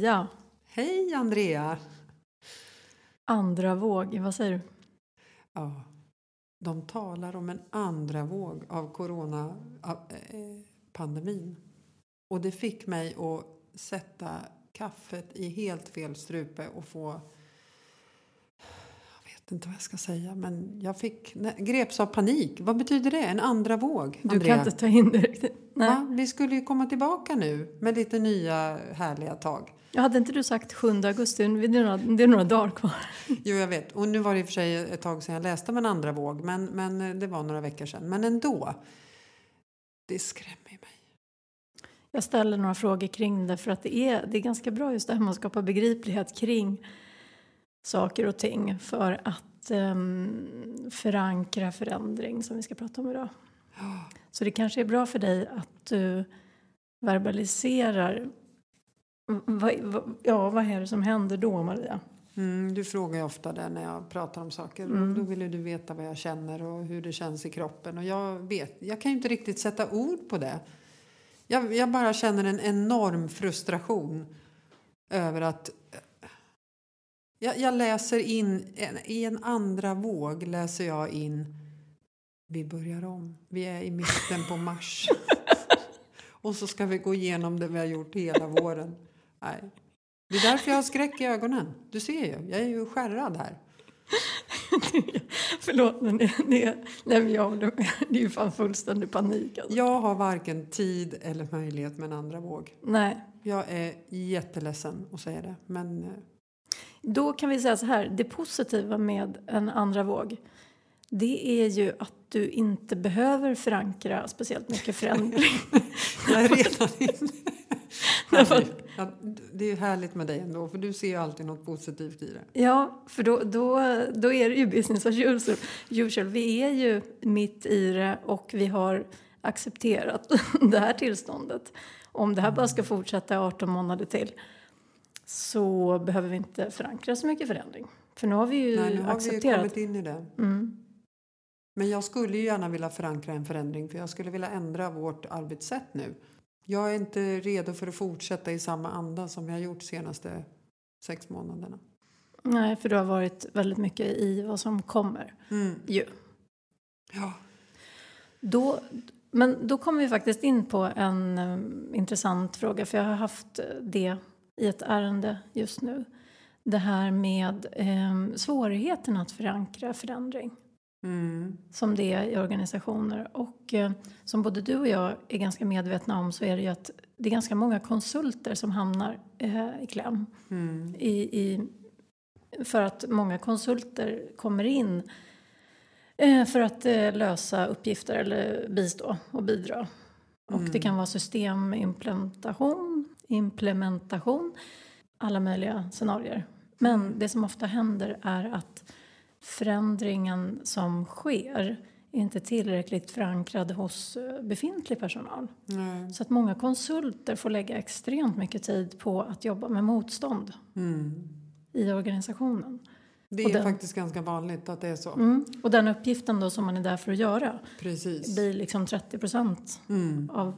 Maria. Hej Andrea! Andra våg, vad säger du? Ja, de talar om en andra våg av coronapandemin. Och det fick mig att sätta kaffet i helt fel strupe och få vet inte vad jag ska säga, men jag fick greps av panik. Vad betyder det? En andra våg? Du kan inte ta in det riktigt. Nej. Va? Vi skulle ju komma tillbaka nu med lite nya härliga tag. Jag hade inte du sagt 7 augusti? Det är några, det är några dagar kvar. Jo, jag vet. Och nu var det i och för sig ett tag sedan jag läste om en andra våg, men, men det var några veckor sedan. Men ändå, det skrämmer mig. Jag ställer några frågor kring det för att det är, det är ganska bra just det här med att skapa begriplighet kring saker och ting för att um, förankra förändring som vi ska prata om idag. Så det kanske är bra för dig att du verbaliserar vad, vad, ja, vad är det som händer då, Maria? Mm, du frågar ju ofta det när jag pratar om saker. Mm. Då vill du veta vad jag känner och hur det känns i kroppen. Och jag vet, jag kan ju inte riktigt sätta ord på det. Jag, jag bara känner en enorm frustration över att jag, jag läser in, i en andra våg läser jag in vi börjar om. Vi är i mitten på mars. och så ska vi gå igenom det vi har gjort hela våren. Nej. Det är därför jag har skräck i ögonen. Du ser ju, jag är ju skärrad här. Förlåt, men det, det, nej, jag, det är ju fan fullständig panik. Alltså. Jag har varken tid eller möjlighet med en andra våg. Nej. Jag är jätteledsen att säga det, men... Då kan vi säga så här, det positiva med en andra våg det är ju att du inte behöver förankra speciellt mycket förändring. jag är redan inne. Ja, det är härligt med dig ändå, för du ser ju alltid något positivt i det. Ja, för då, då, då är det ju business as usual. Vi är ju mitt i det och vi har accepterat det här tillståndet. Om det här bara ska fortsätta 18 månader till så behöver vi inte förankra så mycket förändring. För nu har vi ju Nej, nu har accepterat. Vi ju kommit in i det. Mm. Men jag skulle ju gärna vilja förankra en förändring för jag skulle vilja ändra vårt arbetssätt nu. Jag är inte redo för att fortsätta i samma anda som jag har gjort de senaste sex månaderna. Nej, för du har varit väldigt mycket i vad som kommer. Mm. Ju. Ja. Då, men då kommer vi faktiskt in på en um, intressant fråga, för jag har haft det i ett ärende just nu. Det här med um, svårigheten att förankra förändring. Mm. som det är i organisationer. Och eh, som både du och jag är ganska medvetna om så är det ju att det är ganska många konsulter som hamnar eh, i kläm. Mm. I, i, för att många konsulter kommer in eh, för att eh, lösa uppgifter eller bistå och bidra. Och det kan vara systemimplementation, implementation, alla möjliga scenarier. Men det som ofta händer är att förändringen som sker är inte tillräckligt förankrad hos eh, befintlig personal. Nej. Så att många konsulter får lägga extremt mycket tid på att jobba med motstånd Mm. i organisationen. Det är den- faktiskt ganska vanligt att det är så. Mm. Och den uppgiften då som man är där för att göra Precis. blir liksom 30 procent Mm. av...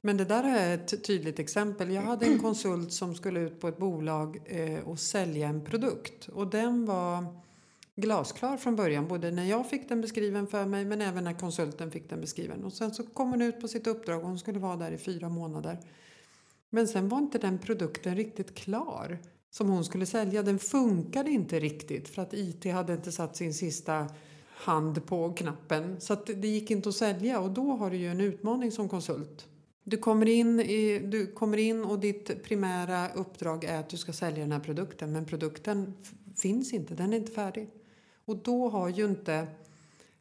Men det där är ett tydligt exempel. Jag hade en konsult som skulle ut på ett bolag eh, och sälja en produkt. Och den var glasklar från början. Både när jag fick den beskriven för mig men även när konsulten fick den beskriven. Och sen så kom hon ut på sitt uppdrag och hon skulle vara där i fyra månader. Men sen var inte den produkten riktigt klar som hon skulle sälja. Den funkade inte riktigt för att IT hade inte satt sin sista hand på knappen. Så att det gick inte att sälja och då har du ju en utmaning som konsult. Du kommer, in i, du kommer in och ditt primära uppdrag är att du ska sälja den här produkten men produkten finns inte, den är inte färdig. Och då har ju inte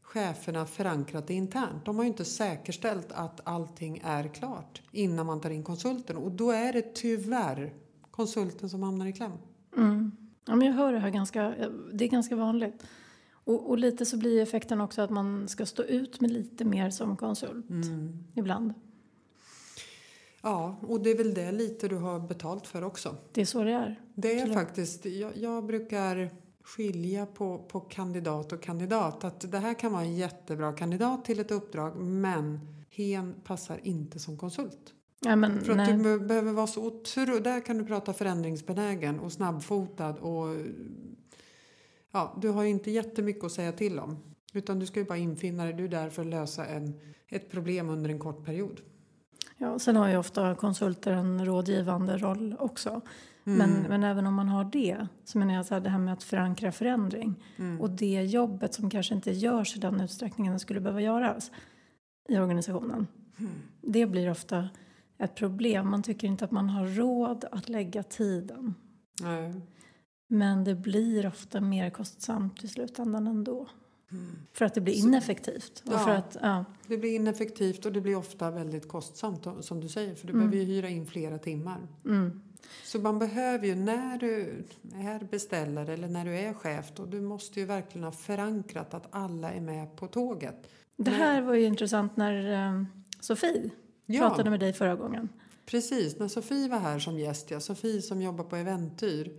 cheferna förankrat det internt. De har ju inte säkerställt att allting är klart innan man tar in konsulten och då är det tyvärr konsulten som hamnar i kläm. Mm. Ja, men jag hör det här ganska... Det är ganska vanligt. Och, och lite så blir effekten också att man ska stå ut med lite mer som konsult ibland. Ja, och det är väl det lite du har betalt för också. Det är så det är. Det är faktiskt, jag, jag brukar skilja på, på kandidat och kandidat. Att det här kan vara en jättebra kandidat till ett uppdrag men hen passar inte som konsult. Ja, men, För att nej. du be- behöver vara så otroligt... Där kan du prata förändringsbenägen och snabbfotad och... Ja, du har inte jättemycket att säga till om. Utan du ska ju bara infinna dig. Du är där för att lösa en, ett problem under en kort period. Ja, sen har ju ofta konsulter en rådgivande roll också. Mm. Men, men även om man har det så menar jag så här, det här med att förankra förändring Mm. och det jobbet som kanske inte görs i den utsträckningen det skulle behöva göras i organisationen. Mm. Det blir ofta ett problem. Man tycker inte att man har råd att lägga tiden. Men det blir ofta mer kostsamt i slutändan ändå. För att det blir Så- ineffektivt. Och Ja. för att, ja, Det blir ineffektivt och det blir ofta väldigt kostsamt som du säger. För du Mm. behöver ju hyra in flera timmar. mm, Så man behöver ju när du är beställare eller när du är chef då, du måste ju verkligen ha förankrat att alla är med på tåget. det här var ju intressant när eh, Sofie Ja, pratade med dig förra gången. precis. När Sofie var här som gäst, ja, Sofie som jobbar på Eventyr.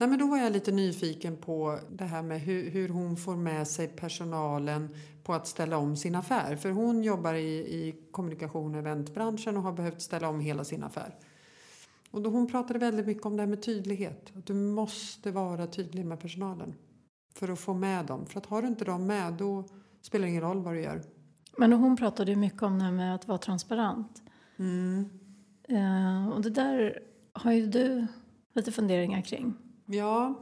Nej, men då var jag lite nyfiken på det här med hur, hur hon får med sig personalen på att ställa om sin affär. För hon jobbar i, i kommunikation och eventbranschen och har behövt ställa om hela sin affär. Och då hon pratade väldigt mycket om det här med tydlighet. Att du måste vara tydlig med personalen för att få med dem. För att har du inte dem med då spelar det ingen roll vad du gör. Men hon pratade ju mycket om det här med att vara transparent. Mm. Eh, och det där har ju du lite funderingar kring. Ja,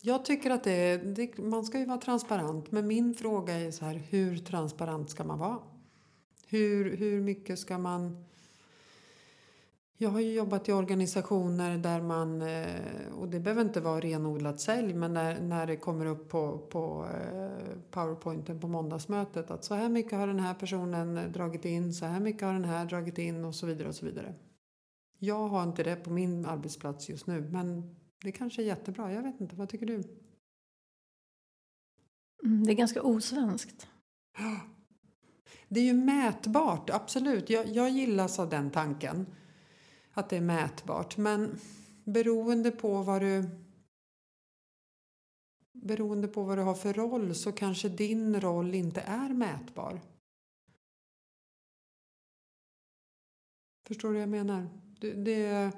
jag tycker att det, det, man ska ju vara transparent. Men min fråga är så här, hur transparent ska man vara? Hur, hur mycket ska man... Jag har ju jobbat i organisationer där man, eh, och det behöver inte vara renodlat sälj, men när, när det kommer upp på, på eh, powerpointen på måndagsmötet att så här mycket har den här personen dragit in, så här mycket har den här dragit in och så vidare och så vidare. Jag har inte det på min arbetsplats just nu, men det kanske är jättebra. Jag vet inte, vad tycker du? Mm, det är ganska osvenskt. Det är ju mätbart, absolut. Jag, jag gillas av den tanken. Att det är mätbart. Men beroende på vad du... Beroende på vad du har för roll så kanske din roll inte är mätbar. Förstår du vad jag menar? Det, det,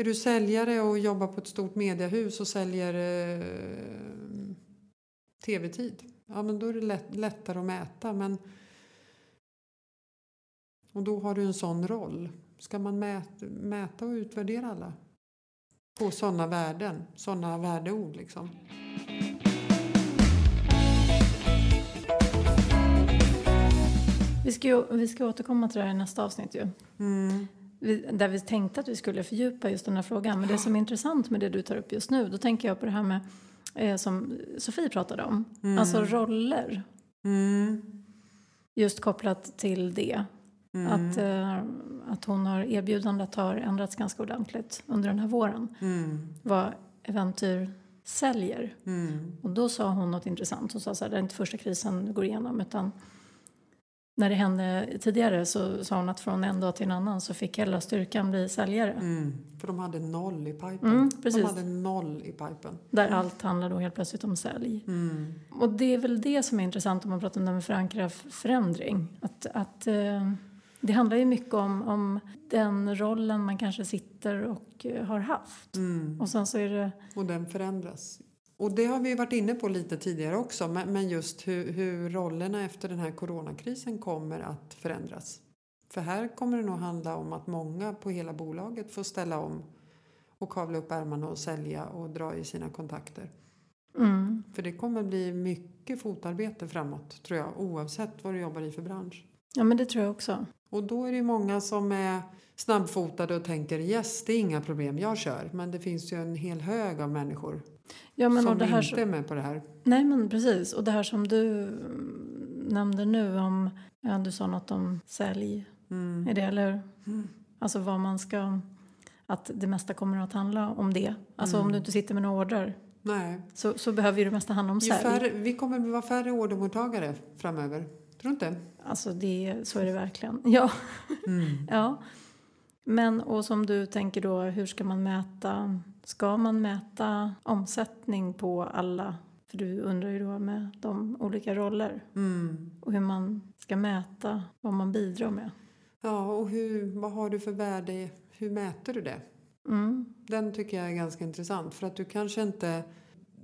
är du säljare och jobbar på ett stort mediehus och säljer eh, tv-tid, ja men då är det lätt, lättare att mäta. Men, och då har du en sån roll. Ska man mäta, mäta och utvärdera alla? På sådana värden, sådana värdeord liksom. Vi ska, ju, vi ska återkomma till det här i nästa avsnitt ju. Mm. Där vi tänkte att vi skulle fördjupa just den här frågan. Men det som är intressant med det du tar upp just nu, då tänker jag på det här med eh, som Sofie pratade om. Mm. Alltså roller, Mm. just kopplat till det. Mm. Att, eh, att hon har erbjudandet har ändrats ganska ordentligt under den här våren. Mm. Vad Eventyr säljer. Mm. Och då sa hon något intressant. Hon sa så här, det är inte första krisen du går igenom utan när det hände tidigare så sa hon att från en dag till en annan så fick hela styrkan bli säljare. Mm. För de hade noll i pipen. Mm, de precis. hade noll i pipen. Där allt handlar då helt plötsligt om sälj. Mm. Och det är väl det som är intressant om man pratar om det med förankra förändring. Att, att eh, det handlar ju mycket om, om den rollen man kanske sitter och eh, har haft. Mm. Och sen så är det, Och den förändras. Och det har vi varit inne på lite tidigare också. Men just hur, hur rollerna efter den här coronakrisen kommer att förändras. För här kommer det nog handla om att många på hela bolaget får ställa om och kavla upp ärmarna och sälja och dra i sina kontakter. mm, För det kommer bli mycket fotarbete framåt tror jag oavsett vad du jobbar i för bransch. ja men det tror jag också. Och då är det många som är snabbfotade och tänker yes det är inga problem jag kör. Men det finns ju en hel hög av människor Ja, som här, inte är med på det här. Nej men precis. Och det här som du mm, nämnde nu om, ja, du sa något om sälj. Mm. Är det eller? Mm. Alltså vad man ska, att det mesta kommer att handla om det. Alltså om Mm. du inte sitter med några order Nej. så, så behöver ju det mesta handla om sälj. färre, vi kommer att vara färre ordermottagare framöver. Tror inte? Alltså det, så är det verkligen. Ja. Mm. ja. Men och som du tänker då, hur ska man mäta? Ska man mäta omsättning på alla? För du undrar ju då med de olika roller Mm. och hur man ska mäta vad man bidrar med. Ja, och hur, vad har du för värde? Hur mäter du det? Mm. Den tycker jag är ganska intressant för att du kanske inte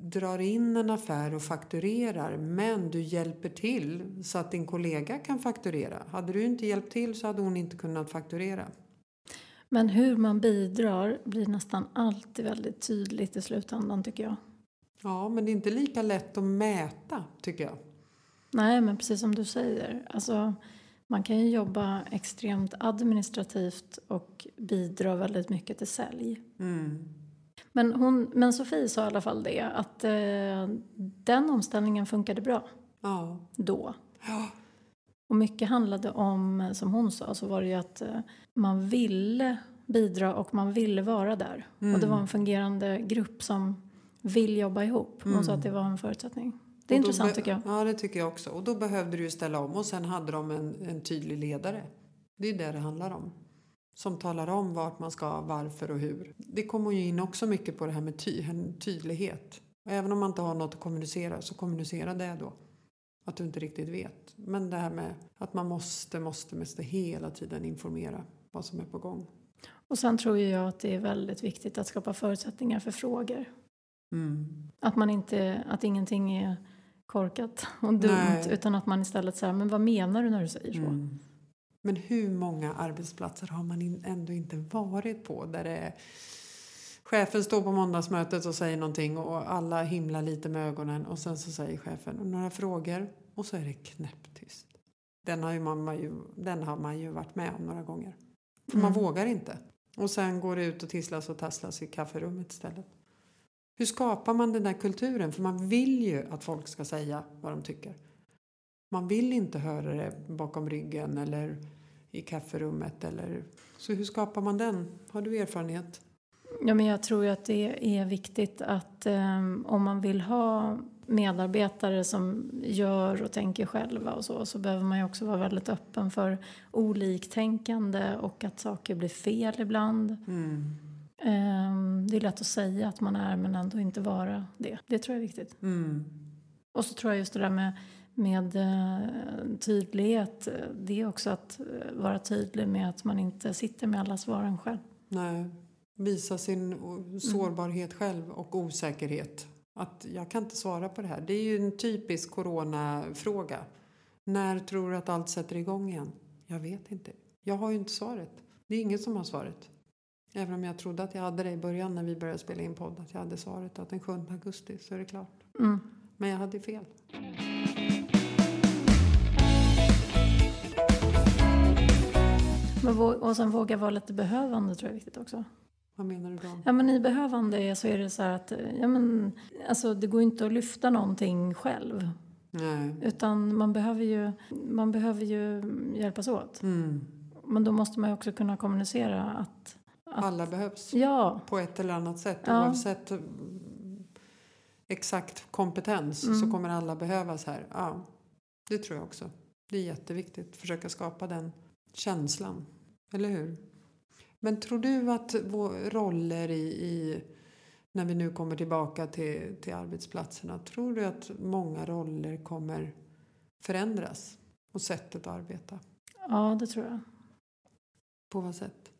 drar in en affär och fakturerar men du hjälper till så att din kollega kan fakturera. Hade du inte hjälpt till så hade hon inte kunnat fakturera. Men hur man bidrar blir nästan alltid väldigt tydligt i slutändan tycker jag. Ja, men det är inte lika lätt att mäta tycker jag. Nej, men precis som du säger. Alltså, man kan ju jobba extremt administrativt och bidra väldigt mycket till sälj. Mm. Men, hon, men Sofie sa i alla fall det, att eh, den omställningen funkade bra Ja. då. ja. Och mycket handlade om, som hon sa, så var det ju att eh, man ville bidra och man ville vara där. Och det var en fungerande grupp som vill jobba ihop. Hon sa att det var en förutsättning. Det är intressant tycker jag. Ja, det tycker jag också. Och då behövde du ju ställa om och sen hade de en, en tydlig ledare. Det är det det handlar om. Som talar om vart man ska, varför och hur. Det kommer ju in också mycket på det här med ty tydlighet. Och även om man inte har något att kommunicera så kommunicera det då. Att du inte riktigt vet. Men det här med att man måste, måste, måste hela tiden informera vad som är på gång. Och sen tror jag att det är väldigt viktigt att skapa förutsättningar för frågor. Att, man inte, att ingenting är korkat och dumt Nej. utan att man istället säger men vad menar du när du säger så? Mm. Men hur många arbetsplatser har man in, ändå inte varit på där det är, chefen står på måndagsmötet och säger någonting och alla himlar lite med ögonen och sen så säger chefen några frågor och så är det knäpptyst. Den har, ju man, man ju, den har man ju varit med om några gånger. För man Mm. vågar inte. Och sen går det ut och tisslas och tasslas i kafferummet istället. Hur skapar man den där kulturen? För man vill ju att folk ska säga vad de tycker. Man vill inte höra det bakom ryggen eller i kafferummet. Eller... Så hur skapar man den? Har du erfarenhet? Ja, men jag tror att det är viktigt att ehm, om man vill ha medarbetare som gör och tänker själva och så, så behöver man ju också vara väldigt öppen för oliktänkande och att saker blir fel ibland. Mm. Ehm, det är lätt att säga att man är men ändå inte vara det. Det tror jag är viktigt. Mm. Och så tror jag just det där med, med eh, tydlighet, det är också att eh, vara tydlig med att man inte sitter med alla svaren själv. Nej. Visa sin o- sårbarhet själv och osäkerhet. Att jag kan inte svara på det här. Det är ju en typisk coronafråga. När tror du att allt sätter igång igen? Jag vet inte. Jag har ju inte svaret. Det är ingen som har svaret. Även om jag trodde att jag hade det i början när vi började spela in podd. Att jag hade svaret att den 7 augusti så är det klart. Mm. Men jag hade fel. Men och sen våga vara lite behövande tror jag är viktigt också. Vad menar du då? Ja men i behövande så är det så här att eh, ja, men, alltså, det går inte att lyfta någonting själv. Nej. Utan man behöver ju, man behöver ju hjälpas åt. Mm. Men då måste man ju också kunna kommunicera att, att Alla behövs. ja, På ett eller annat sätt. Ja. Oavsett mm, exakt kompetens så Mm. kommer alla behövas här. Ja, det tror jag också. Det är jätteviktigt att försöka skapa den känslan. Eller hur? Men tror du att vår roller i, i när vi nu kommer tillbaka till, till arbetsplatserna. Tror du att många roller kommer förändras? Och sättet att arbeta? ja, det tror jag. På vad sätt?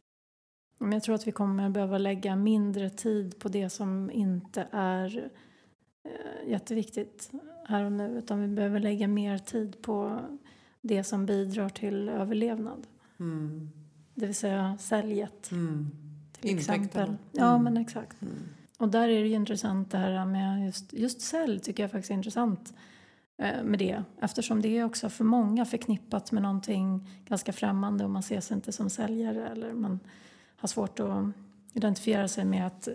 Men jag tror att vi kommer behöva lägga mindre tid på det som inte är eh, jätteviktigt här och nu. Utan vi behöver lägga mer tid på det som bidrar till överlevnad. Mm. Det vill säga säljet Mm. till Intäkterna. exempel. Ja, Mm. men exakt. Mm. Och där är det ju intressant det här med just, just sälj tycker jag faktiskt är intressant eh, med det. Eftersom det är också för många förknippat med någonting ganska främmande och man ser sig inte som säljare eller man har svårt att identifiera sig med att eh,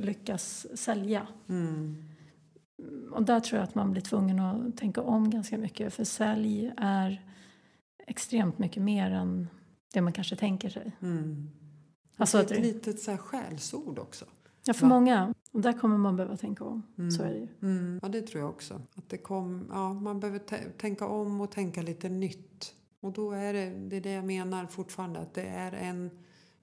lyckas sälja. Mm. Och där tror jag att man blir tvungen att tänka om ganska mycket för sälj är extremt mycket mer än det man kanske tänker sig. Mm. Alltså det är ett litet så här skällsord också. ja, för Va? många. Och där kommer man behöva tänka om. Mm. Så är det ju. Mm. Ja, det tror jag också. Att det kom, ja, man behöver tä- tänka om och tänka lite nytt. Och då är det, det är det jag menar fortfarande, att det är en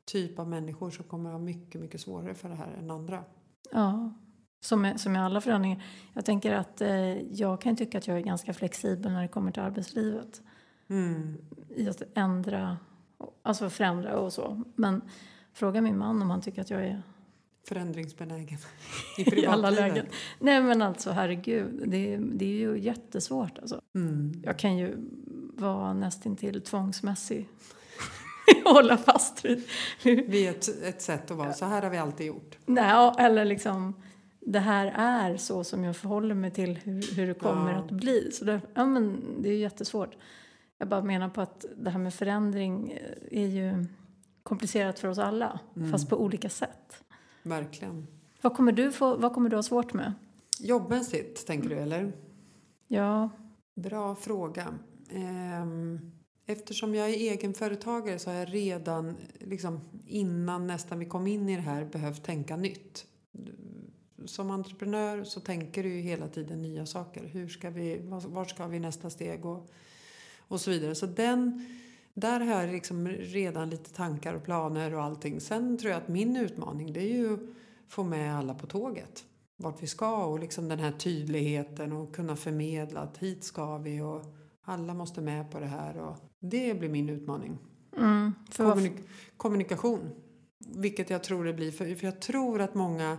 typ av människor som kommer ha mycket, mycket svårare för det här än andra. Ja, som med, som med alla förändringar. Jag tänker att eh, jag kan tycka att jag är ganska flexibel när det kommer till arbetslivet. Mm. I att ändra Alltså förändra och så. Men fråga min man om han tycker att jag är Förändringsbenägen i i alla privatlivet. lägen. Nej men alltså herregud, det, det är ju jättesvårt alltså. Mm. Jag kan ju vara nästintill tvångsmässig. Hålla fast vid. Vi är ett, ett sätt att vara. Så här har vi alltid gjort. Nej, eller liksom det här är så som jag förhåller mig till hur, hur det kommer Ja. att bli. Så det, ja, men det är jättesvårt. Jag bara menar på att det här med förändring eh, är ju komplicerat för oss alla, Mm. fast på olika sätt. Verkligen. Vad kommer du, få, vad kommer du ha svårt med? Jobbmässigt, tänker du, eller? Ja, Bra fråga. Ehm, Eftersom jag är egenföretagare så har jag redan, liksom, innan nästan vi kom in i det här, behövt tänka nytt. Som entreprenör så tänker du hela tiden nya saker. Hur ska vi, var var ska vi nästa steg och, och så vidare. Så den, där har jag liksom redan lite tankar och planer och allting. Sen tror jag att min utmaning det är ju att få med alla på tåget. Vart vi ska och liksom den här tydligheten och kunna förmedla att hit ska vi och alla måste med på det här. Och det blir min utmaning. mm, Kommunik- kommunikation. Vilket jag tror det blir. För, för jag tror att många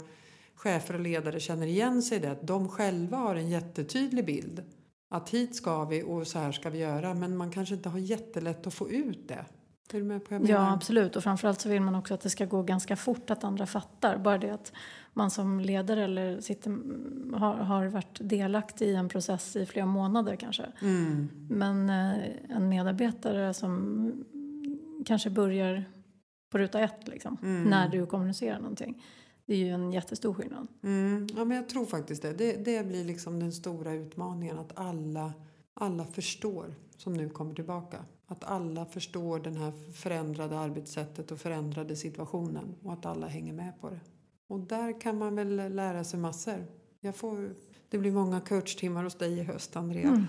chefer och ledare känner igen sig i det. Att de själva har en jättetydlig bild. Att hit ska vi och så här ska vi göra. Men man kanske inte har jättelätt att få ut det. Är du med på vad jag Ja, menar? absolut. Och framförallt så vill man också att det ska gå ganska fort att andra fattar. Bara det att man som ledare eller sitter, har, har varit delaktig i en process i flera månader kanske. Mm. Men eh, en medarbetare som kanske börjar på ruta ett liksom, Mm. när du kommunicerar någonting. Det är ju en jättestor skillnad. Mm. Ja, men jag tror faktiskt det. det. Det blir liksom den stora utmaningen. Att alla, alla förstår, som nu kommer tillbaka. Att alla förstår det här förändrade arbetssättet och förändrade situationen. Och att alla hänger med på det. Och där kan man väl lära sig massor. Jag får, det blir många coachtimmar hos dig i höst, Andrea. Mm.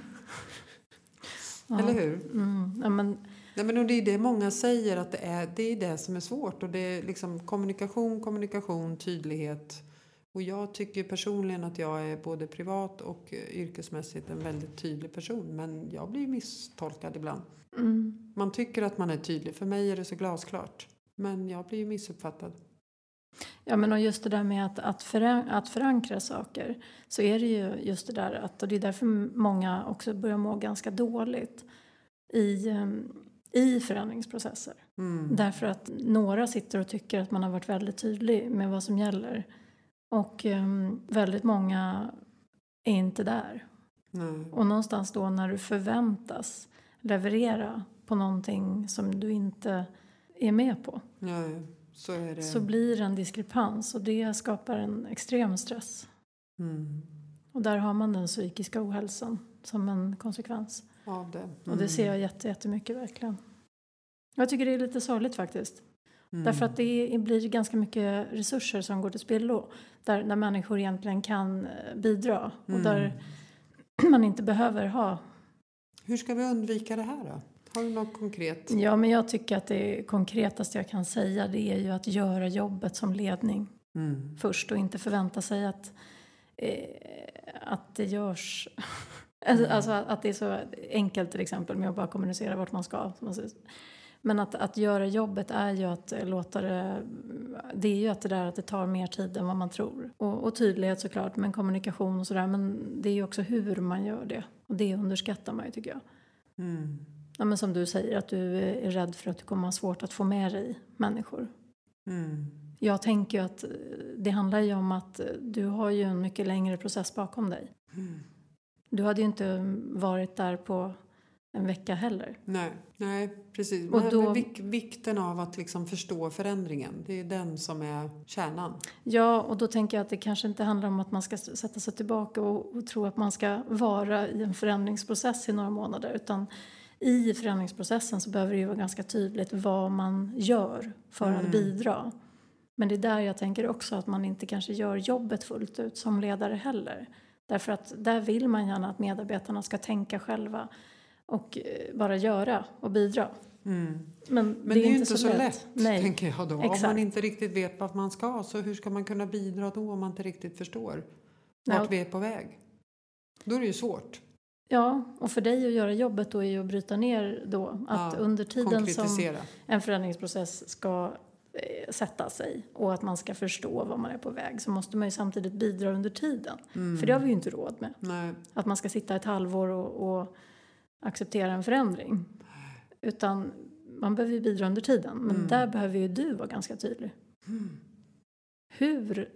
Eller hur? Mm. Ja, men, Nej, men och det är det många säger att det är det, är det som är svårt. Och det är liksom kommunikation, kommunikation, tydlighet. Och jag tycker personligen att jag är både privat och yrkesmässigt en väldigt tydlig person. Men jag blir misstolkad ibland. mm. Man tycker att man är tydlig. För mig är det så glasklart. Men jag blir missuppfattad. Ja, men och just det där med att, att, föran- att förankra saker så är det ju just det där att, och det är därför många också börjar må ganska dåligt i, em, i förändringsprocesser. Mm. Därför att några sitter och tycker att man har varit väldigt tydlig med vad som gäller och em, väldigt många är inte där. Nej. Och någonstans då när du förväntas leverera på någonting som du inte är med på Ja, så är det. så blir det en diskrepans och det skapar en extrem stress. Mm. Och där har man den psykiska ohälsan som en konsekvens. Av det. Och det ser jag jätte, jättemycket verkligen. Jag tycker det är lite sorgligt faktiskt. Mm. Därför att det blir ganska mycket resurser som går till spillo. Där, där människor egentligen kan eh, bidra. Och Mm. där man inte behöver ha. Hur ska vi undvika det här då? Har du något konkret? Ja, men jag tycker att det konkretaste jag kan säga det är ju att göra jobbet som ledning. Mm. först och inte förvänta sig att, eh, att det görs... Alltså, alltså att det är så enkelt till exempel med att bara kommunicera vart man ska. Men att, att göra jobbet är ju att låta det... Det är ju att det där att det tar mer tid än vad man tror. Och, och tydlighet såklart, men kommunikation och sådär. Men det är ju också hur man gör det. Och det underskattar man ju tycker jag. Mm. Ja, men som du säger, att du är rädd för att du kommer ha svårt att få med dig människor. Mm. Jag tänker ju att det handlar ju om att du har ju en mycket längre process bakom dig. Mm. Du hade ju inte varit där på en vecka heller. Nej, nej, precis. Och då- vik, vikten av att liksom förstå förändringen, det är den som är kärnan. Ja, och då tänker jag att det kanske inte handlar om att man ska sätta sig tillbaka och, och tro att man ska vara i en förändringsprocess i några månader. Utan i förändringsprocessen så behöver det ju vara ganska tydligt vad man gör för Mm. att bidra. Men det är där jag tänker också att man inte kanske gör jobbet fullt ut som ledare heller. Därför att där vill man gärna att medarbetarna ska tänka själva och eh, bara göra och bidra. Mm. Men, Men det är, ju inte så lätt, Nej. tänker jag då. Om Exakt. man inte riktigt vet vart man ska, så hur ska man kunna bidra då om man inte riktigt förstår vart och- vi är på väg? Då är det ju svårt. Ja, och för dig att göra jobbet då är ju att bryta ner då. Att Ja, under tiden som en förändringsprocess ska sätta sig och att man ska förstå var man är på väg så måste man ju samtidigt bidra under tiden. Mm. För det har vi ju inte råd med. Nej. Att man ska sitta ett halvår och, och acceptera en förändring. Utan man behöver ju bidra under tiden. Men Mm. där behöver ju du vara ganska tydlig. Hur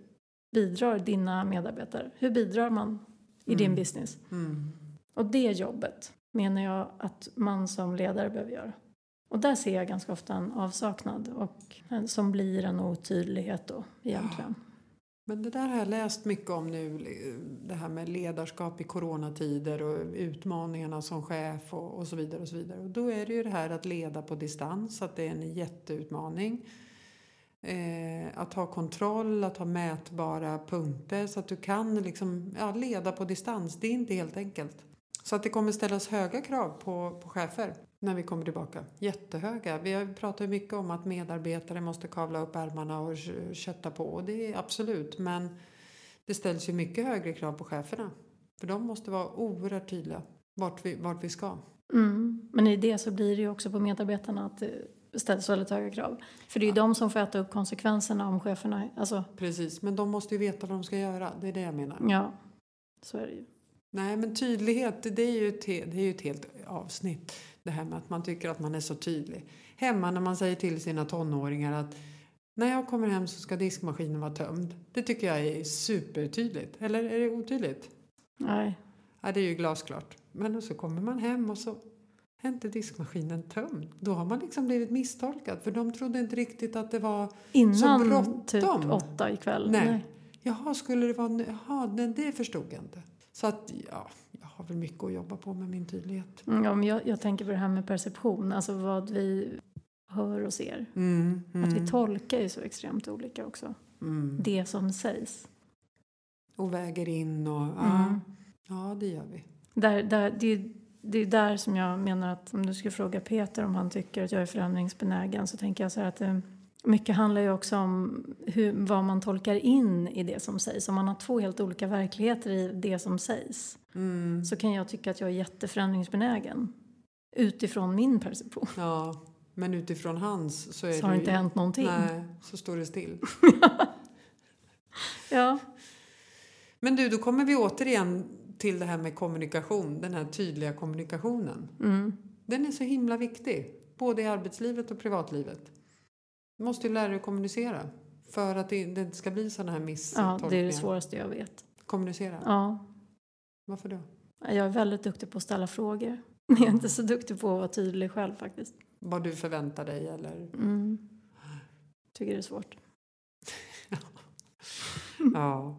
bidrar dina medarbetare? Hur bidrar man i din Mm. business? Mm. Och det jobbet menar jag att man som ledare behöver göra. Och där ser jag ganska ofta en avsaknad och en, som blir en otydlighet då egentligen. Men det där har jag läst mycket om nu, det här med ledarskap i coronatider och utmaningarna som chef och, och så vidare. Och så vidare. Och då är det ju det här att leda på distans, att det är en jätteutmaning. Eh, att ha kontroll, att ha mätbara punkter så att du kan liksom, ja, leda på distans. Det är inte helt enkelt. Så att det kommer ställas höga krav på, på chefer när vi kommer tillbaka. Jättehöga. Vi har pratat mycket om att medarbetare måste kavla upp ärmarna och kö- kötta på. Och det är absolut. Men det ställs ju mycket högre krav på cheferna. För de måste vara oerhört tydliga vart vi, vart vi ska. Mm. Men i det så blir det ju också på medarbetarna att det ställs väldigt höga krav. För det är ju de som får äta upp konsekvenserna om cheferna, alltså Precis, men de måste ju veta vad de ska göra. Det är det jag menar. ja, så är det ju. Nej, men tydlighet, det är, ju ett, det är ju ett helt avsnitt. Det här med att man tycker att man är så tydlig. Hemma när man säger till sina tonåringar att när jag kommer hem så ska diskmaskinen vara tömd. Det tycker jag är supertydligt. Eller är det otydligt? Nej. Ja, det är ju glasklart. Men så kommer man hem och så är inte diskmaskinen tömd. Då har man liksom blivit misstolkad. För de trodde inte riktigt att det var... Innan bråttom. typ åtta ikväll. Nej. Jaha, skulle det vara... Jaha, det, förstod jag inte. Så att, ja, jag har väl mycket att jobba på med min tydlighet. Mm, Ja, men jag, jag tänker på det här med perception, alltså vad vi hör och ser. Mm, mm, Att vi tolkar ju så extremt olika också. mm. Det som sägs. Och väger in och... Ja, Mm. ja det gör vi. Där, där, det, är- det är där som jag menar att om du skulle fråga Peter om han tycker att jag är förändringsbenägen så tänker jag så här att eh, mycket handlar ju också om hur, vad man tolkar in i det som sägs. Om man har två helt olika verkligheter i det som sägs Mm. så kan jag tycka att jag är jätteförändringsbenägen utifrån min perception. Ja, men utifrån hans så är Så har det inte hänt någonting. Nej, så står det still. Ja. Men du, då kommer vi återigen till det här med kommunikation, den här tydliga kommunikationen. Mm. Den är så himla viktig, både i arbetslivet och privatlivet. Måste ju lära dig att kommunicera för att det det inte ska bli sådana här ja, misstolkningar. det är det svåraste jag vet. Kommunicera? Ja. Varför då? Jag är väldigt duktig på att ställa frågor. Men jag är inte så duktig på att vara tydlig själv faktiskt. Vad du förväntar dig eller? Mm. Tycker det är svårt. Ja.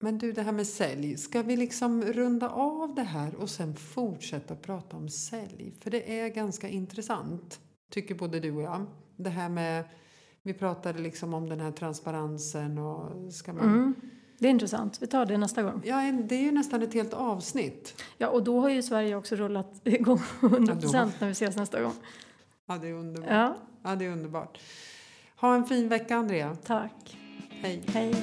Men du, det här med sälj. Ska vi liksom runda av det här och sen fortsätta prata om sälj? För det är ganska intressant, tycker både du och jag. Det här med, vi pratade liksom om den här transparensen och ska man... Mm. Det är intressant. Vi tar det nästa gång. Ja, det är ju nästan ett helt avsnitt. Ja, och då har ju Sverige också rullat igång 100 Ja, procent när vi ses nästa gång. Ja, det är underbart. Ja, Ja, det är underbart. Ha en fin vecka, Andrea. tack. Hej. Hej.